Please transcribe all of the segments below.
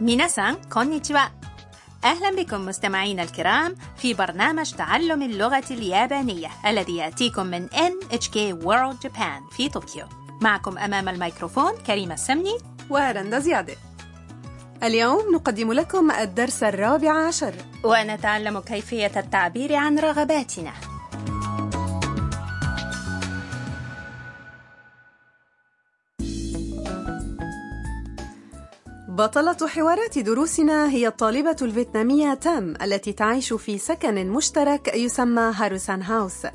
ميناسان كونيتشوا أهلا بكم مستمعينا الكرام في برنامج تعلم اللغة اليابانية الذي يأتيكم من NHK World Japan في طوكيو. معكم أمام الميكروفون كريمة السمني. ورندا زيادة اليوم نقدم لكم الدرس الرابع عشر. ونتعلم كيفية التعبير عن رغباتنا. بطلة حوارات دروسنا هي الطالبة الفيتنامية تام التي تعيش في سكن مشترك يسمى هاروسان هاوس.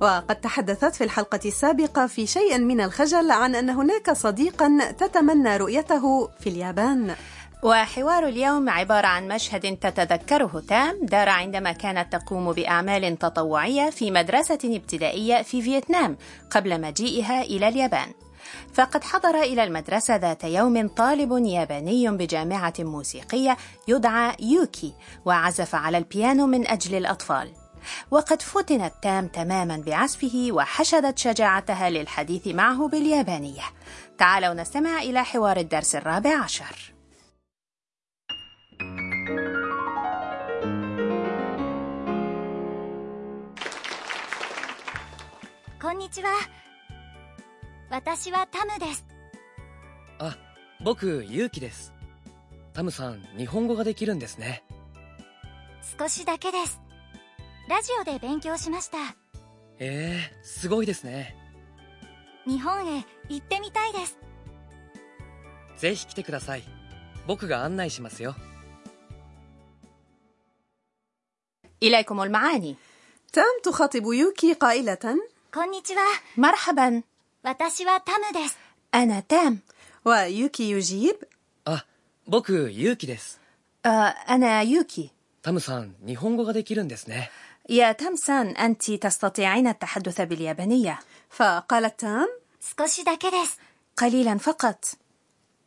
وقد تحدثت في الحلقة السابقة في شيء من الخجل عن أن هناك صديقا تتمنى رؤيته في اليابان. وحوار اليوم عبارة عن مشهد تتذكره تام دار عندما كانت تقوم بأعمال تطوعية في مدرسة ابتدائية في فيتنام قبل مجيئها إلى اليابان. فقد حضر إلى المدرسة ذات يوم طالب ياباني بجامعة موسيقية يدعى يوكي وعزف على البيانو من أجل الأطفال وقد فتنت تام تماما بعزفه وحشدت شجاعتها للحديث معه باليابانية تعالوا نستمع إلى حوار الدرس الرابع عشر こんにちは 私はタムですあ、僕、ゆうきです。タムさん、日本語ができるんですね。少しだけですラジオで勉強しましたええすごいですね。日本へ行ってみたいです ぜひ来てください。僕が案内しますよ。 إليكم المعاني تام تخاطب يوكي قائلة こんにちは مرحبا 私はタムです أنا تام ويوكي يجيب あ、僕、ゆうきです。 آه أنا يوكي タムさん、日本語ができるんですね。 يا تامسان أنت تستطيعين التحدث باليابانية فقالت تام 少しだけです قليلا فقط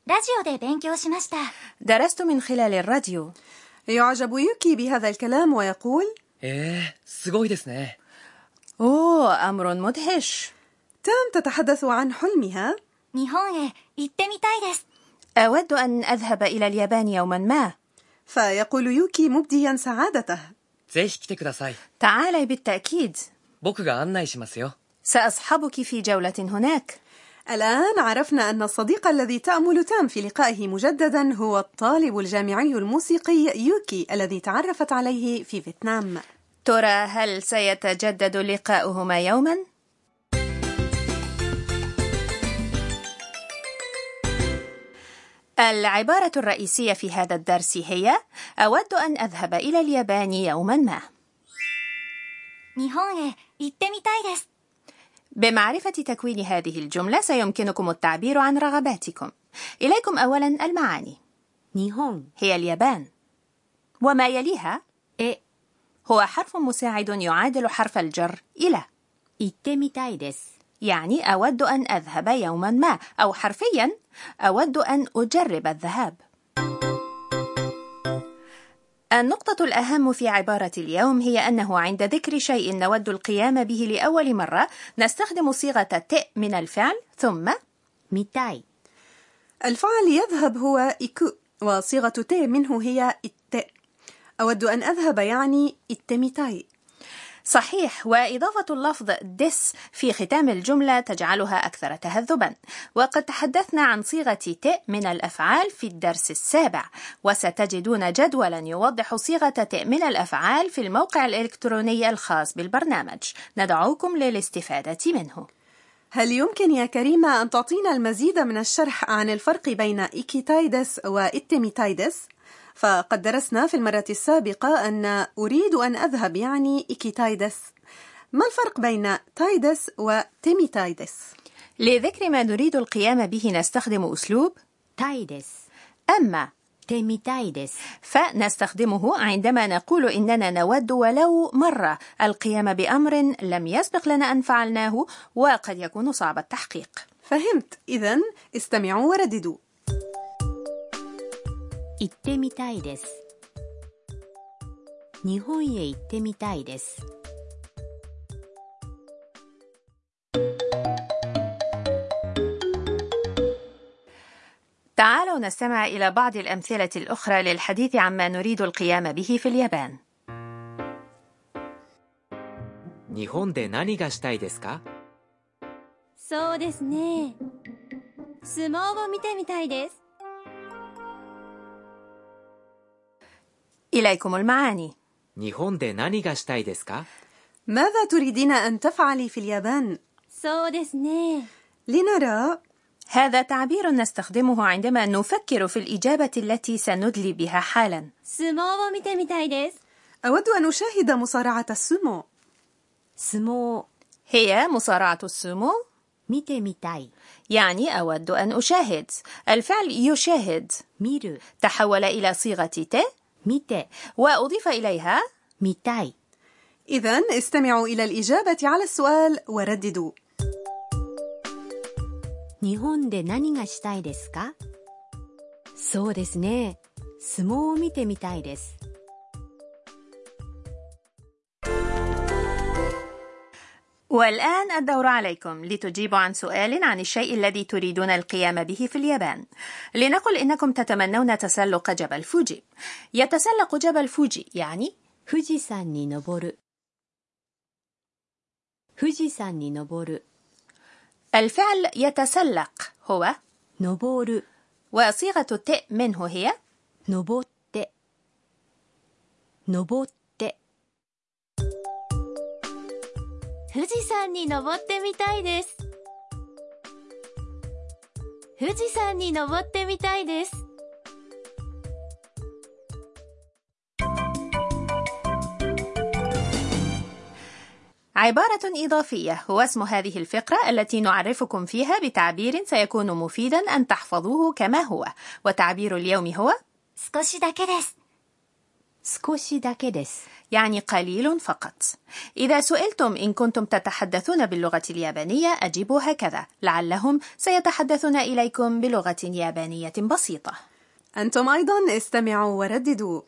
ラジオで勉強しました درست من خلال الراديو يعجب يوكي بهذا الكلام ويقول ええすごいですね。 أوه أمر مدهش تام تتحدث عن حلمها 日本へ行ってみたいです أود أن أذهب إلى اليابان يوما ما فيقول يوكي مبديا سعادته ぜひ来てください。 تعالي بالتأكيد 僕が案内しますよ。 سأصحبك في جولة هناك الآن عرفنا أن الصديق الذي تأمل تام في لقائه مجددا هو الطالب الجامعي الموسيقي يوكي الذي تعرفت عليه في فيتنام ترى هل سيتجدد لقاؤهما يوما؟ العبارة الرئيسية في هذا الدرس هي أود أن أذهب إلى اليابان يوما ما. بمعرفة تكوين هذه الجملة سيمكنكم التعبير عن رغباتكم. إليكم أولا المعاني. هي اليابان. وما يليها؟ هو حرف مساعد يعادل حرف الجر إلى. يعني أود أن أذهب يوما ما أو حرفيا أود أن أجرب الذهاب. النقطة الأهم في عبارة اليوم هي أنه عند ذكر شيء نود القيام به لأول مرة نستخدم صيغة て من الفعل ثم みたい. الفعل يذهب هو إيكو وصيغة ت منه هي إت. أود أن أذهب يعني إتميتاي صحيح وإضافة اللفظ です في ختام الجملة تجعلها أكثر تهذبا. وقد تحدثنا عن صيغة て من الأفعال في الدرس السابع وستجدون جدولا يوضح صيغة て من الأفعال في الموقع الإلكتروني الخاص بالبرنامج. ندعوكم للاستفادة منه. هل يمكن يا كريمة أن تعطينا المزيد من الشرح عن الفرق بين 行きたいです و 行ってみたいです؟ فقد درسنا في المرة السابقة أن أريد أن أذهب يعني 行きたいです. ما الفرق بين たいです و てみたいです؟ لذكر ما نريد القيام به نستخدم أسلوب たいです. أما てみたいです. فنستخدمه عندما نقول إننا نود ولو مرة. القيام بأمر لم يسبق لنا أن فعلناه وقد يكون صعب التحقيق. فهمت. إذا استمعوا ورددوا. 行ってみたいです日本へ行ってみたいです تعالوا تعالوا نستمع إلى بعض الأمثلة الأخرى للحديث عما نريد القيام به في اليابان 日本で何がしたいですかそうですね相撲を見てみたいです إليكم المعاني 日本で何がしたいですか ماذا تريدين أن تفعلي في اليابان؟ そうですね لنرى هذا تعبير نستخدمه عندما نفكر في الإجابة التي سندلي بها حالا 相撲を見てみたいです أود أن أشاهد مصارعة السومو 相撲 هي مصارعة السومو 見てみたい يعني أود أن أشاهد الفعل يشاهد 見る تحول إلى صيغة ت 見て وأضيف إليها 見たい إذا استمعوا إلى الإجابة على السؤال ورددوا 日本で何がしたいですかそうですね相撲を見てみたいです والآن الدور عليكم لتجيبوا عن سؤال عن الشيء الذي تريدون القيام به في اليابان لنقل إنكم تتمنون تسلق جبل فوجي يتسلق جبل فوجي يعني 富士山に登る富士山に登る الفعل يتسلق هو 登る وصيغة الت منه هي 登って登って 富士山に登ってみたいです富士山に登ってみたいです عبارة إضافية هو اسم هذه الفقرة التي نعرفكم فيها بتعبير سيكون مفيدا أن تحفظوه كما هو وتعبير اليوم هو 少しだけです少しだけです يعني قليل فقط. إذا سئلتم إن كنتم تتحدثون باللغة اليابانية أجيبوا هكذا. لعلهم سيتحدثون إليكم بلغة يابانية بسيطة. أنتم أيضا استمعوا ورددوا.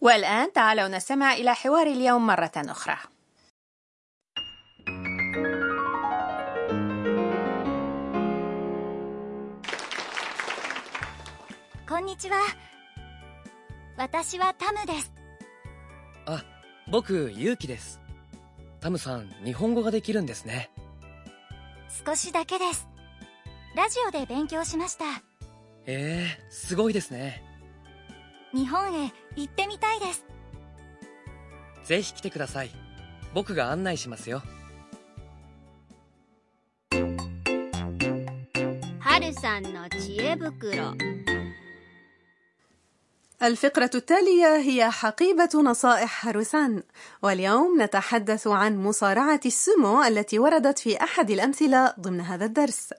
والآن تعالوا نستمع إلى حوار اليوم مرة أخرى. んにちは私はタムですあ、僕、ゆうきです。タムさん、日本語ができるんですね。少しだけですラジオで勉強しましたええすごいですね。日本へ行ってみたいですぜひ来てください。僕が案内しますよ。はるさんの知恵袋 الفقرة التالية هي حقيبة نصائح هاروسان واليوم نتحدث عن مصارعة السومو التي وردت في أحد الأمثلة ضمن هذا الدرس.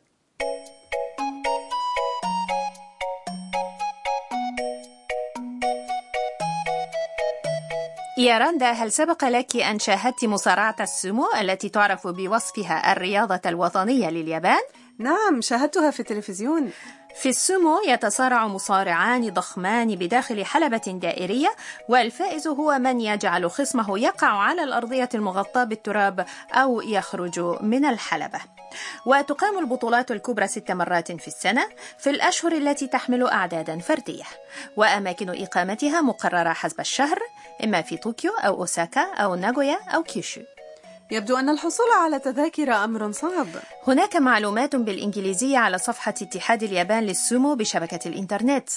يا رندا هل سبق لك أن شاهدت مصارعة السومو التي تعرف بوصفها الرياضة الوطنية لليابان؟ نعم شاهدتها في التلفزيون. في السومو يتصارع مصارعان ضخمان بداخل حلبة دائرية والفائز هو من يجعل خصمه يقع على الأرضية المغطاة بالتراب أو يخرج من الحلبة. وتقام البطولات الكبرى ست مرات في السنة في الأشهر التي تحمل أعدادا فردية. وأماكن إقامتها مقررة حسب الشهر إما في طوكيو أو أوساكا أو ناغويا أو كيوشو يبدو أن الحصول على تذاكر أمر صعب. هناك معلومات بالإنجليزية على صفحة اتحاد اليابان للسومو بشبكة الإنترنت.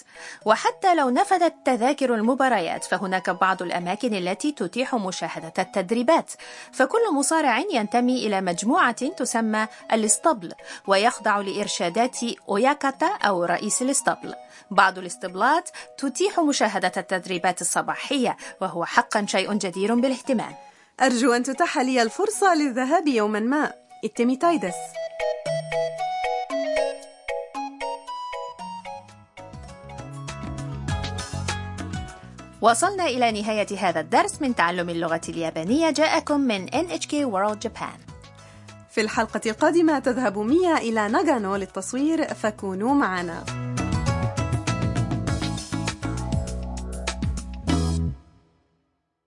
وحتى لو نفذت تذاكر المباريات فهناك بعض الأماكن التي تتيح مشاهدة التدريبات. فكل مصارع ينتمي إلى مجموعة تسمى الاسطبل ويخضع لإرشادات أوياكاتا أو رئيس الاسطبل. بعض الاسطبلات تتيح مشاهدة التدريبات الصباحية وهو حقا شيء جدير بالاهتمام. أرجو أن تتاح لي الفرصة للذهاب يوما ما. إتميتايدس وصلنا إلى نهاية هذا الدرس من تعلم اللغة اليابانية. جاءكم من NHK World Japan. في الحلقة القادمة تذهب ميا إلى ناغانو للتصوير فكونوا معنا.